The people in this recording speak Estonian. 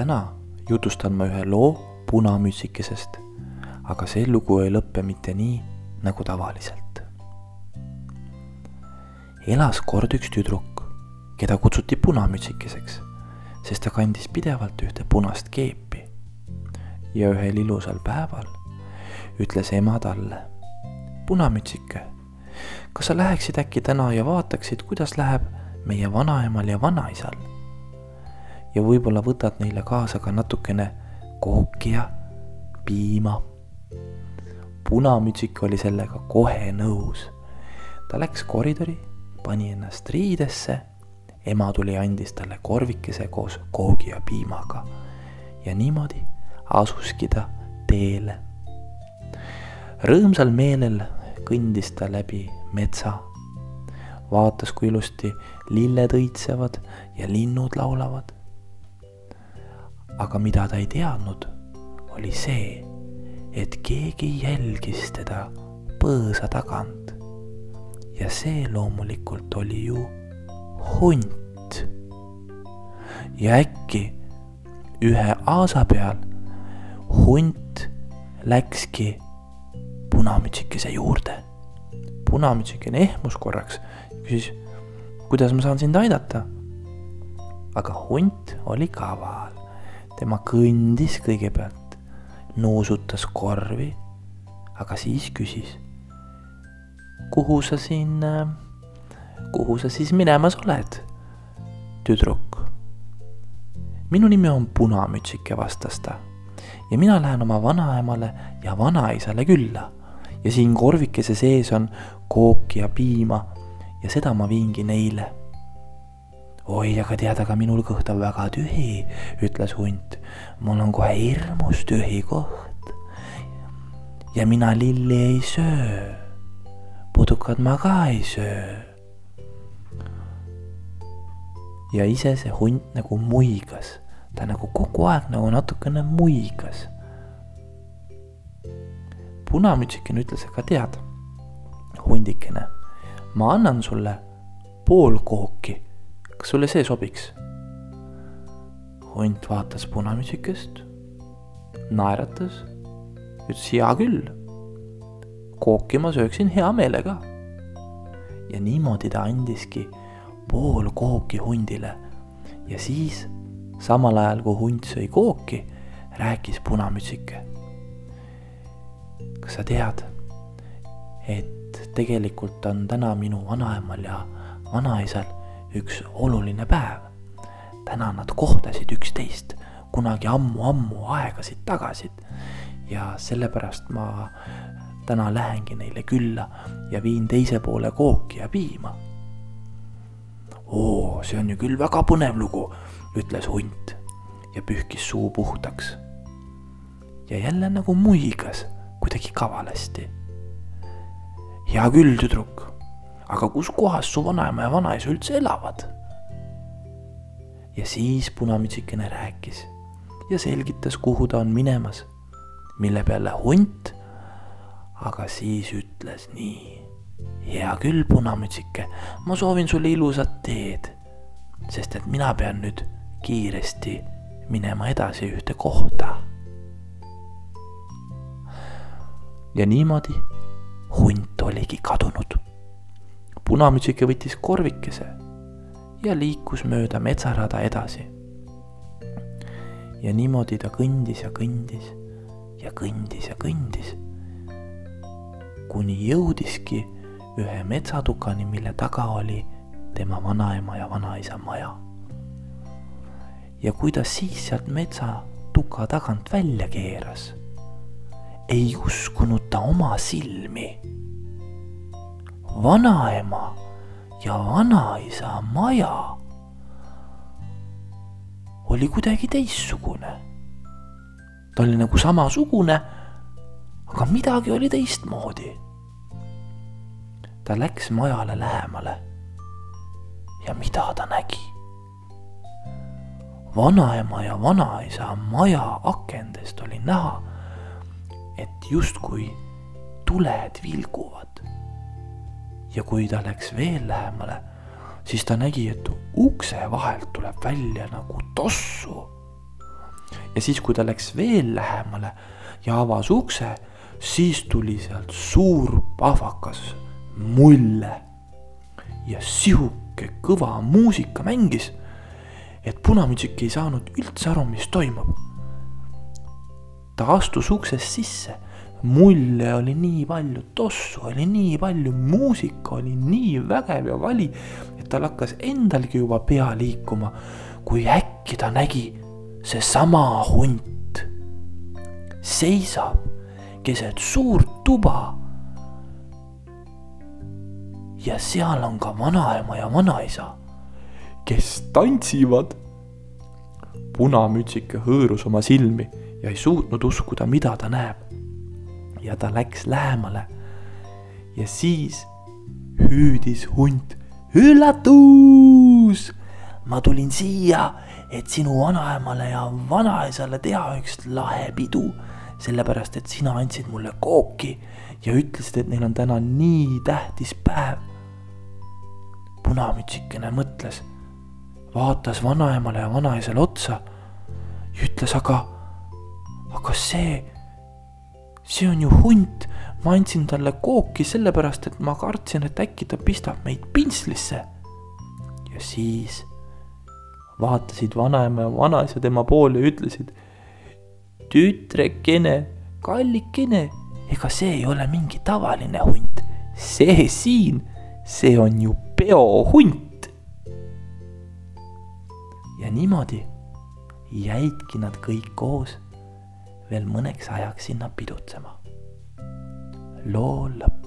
täna jutustan ma ühe loo punamütsikesest, aga see lugu ei lõppe mitte nii, nagu tavaliselt. elas kord üks tüdruk, keda kutsuti punamütsikeseks, sest ta kandis pidevalt ühte punast keepi. ja ühel ilusal päeval ütles ema talle, punamütsike, kas sa läheksid äkki täna ja vaataksid, kuidas läheb meie vanaemal ja vanaisal? Ja võib-olla võtad neile kaasa ka natukene kooki ja piima. punamütsik oli sellega kohe nõus. ta läks koridori, pani ennast riidesse, ema tuli, andis talle korvikese koos koogi ja piimaga ja niimoodi asuski ta teele. rõõmsal meelel kõndis ta läbi metsa, vaatas, kui ilusti lilled õitsevad ja linnud laulavad aga mida ta ei teadnud, oli see, et keegi jälgis teda põõsa tagant. ja see loomulikult oli ju hunt. ja äkki ühe aasa peal hunt läkski punamütsikese juurde. punamütsikene ehmus korraks, küsis, kuidas ma saan sind aidata. aga hunt oli kaval tema kõndis kõigepealt, nuusutas korvi, aga siis küsis. kuhu sa siin, kuhu sa siis minemas oled, tüdruk? minu nimi on Punamütsike, vastas ta. ja mina lähen oma vanaemale ja vanaisale külla ja siin korvikese sees on kooki ja piima ja seda ma viingi neile oi, aga tead, aga minul kõht on väga tühi, ütles hunt. mul on kohe hirmus tühi kõht. ja mina lilli ei söö. putukat ma ka ei söö. ja ise see hunt nagu muigas, ta nagu kogu aeg nagu natukene muigas. punamütsikene ütles, aga tead, hundikene, ma annan sulle pool kooki kas sulle see sobiks? hunt vaatas punamütsikest, naeratas, ütles hea küll. kooki ma sööksin hea meelega. ja niimoodi ta andiski pool kooki hundile ja siis samal ajal kui hunt sõi kooki, rääkis punamütsike. kas sa tead, et tegelikult on täna minu vanaemal ja vanaisal üks oluline päev. täna nad kohtasid üksteist kunagi ammu-ammu aegasid tagasi. ja sellepärast ma täna lähengi neile külla ja viin teise poole kooki ja piima. oo, see on ju küll väga põnev lugu, ütles hunt ja pühkis suu puhtaks. ja jälle nagu muigas kuidagi kavalasti. hea küll, tüdruk aga kus kohas su vanaema ja vanaisa üldse elavad? ja siis punamütsikene rääkis ja selgitas, kuhu ta on minemas, mille peale hunt aga siis ütles nii. hea küll, punamütsike, ma soovin sulle ilusat teed, sest et mina pean nüüd kiiresti minema edasi ühte kohta. ja niimoodi hunt oligi kadunud punamütsike võttis korvikese ja liikus mööda metsarada edasi. ja niimoodi ta kõndis ja kõndis ja kõndis ja kõndis, kuni jõudiski ühe metsatukani, mille taga oli tema vanaema ja vanaisa maja. ja kui ta siis sealt metsatuka tagant välja keeras, ei uskunud ta oma silmi vanaema ja vanaisa maja oli kuidagi teistsugune. ta oli nagu samasugune, aga midagi oli teistmoodi. ta läks majale lähemale. ja mida ta nägi? vanaema ja vanaisa maja akendest oli näha, et justkui tuled vilguvad ja kui ta läks veel lähemale, siis ta nägi, et ukse vahelt tuleb välja nagu tossu. ja siis, kui ta läks veel lähemale ja avas ukse, siis tuli sealt suur pahvakas mulle. ja sihuke kõva muusika mängis, et punamütsik ei saanud üldse aru, mis toimub. ta astus uksest sisse mulje oli nii palju, tossu oli nii palju, muusika oli nii vägev ja vali, et tal hakkas endalgi juba pea liikuma, kui äkki ta nägi seesama hunt seisab keset suurt tuba. ja seal on ka vanaema ja vanaisa, kes tantsivad. punamütsike hõõrus oma silmi ja ei suutnud uskuda, mida ta näeb ja ta läks lähemale. ja siis hüüdis hunt, üllatus! ma tulin siia, et sinu vanaemale ja vanaisale teha üks lahe pidu, sellepärast et sina andsid mulle kooki ja ütlesid, et neil on täna nii tähtis päev. punamütsikene mõtles, vaatas vanaemale ja vanaisale otsa ja ütles, aga, aga see see on ju hunt, ma andsin talle kooki sellepärast, et ma kartsin, et äkki ta pistab meid pintslisse. ja siis vaatasid vanaema ja vanaisa tema poole ja ütlesid. tütrekene, kallikene, ega see ei ole mingi tavaline hunt, see siin, see on ju peohunt. ja niimoodi jäidki nad kõik koos veel mõneks ajaks sinna pidutsema. loo lõpp.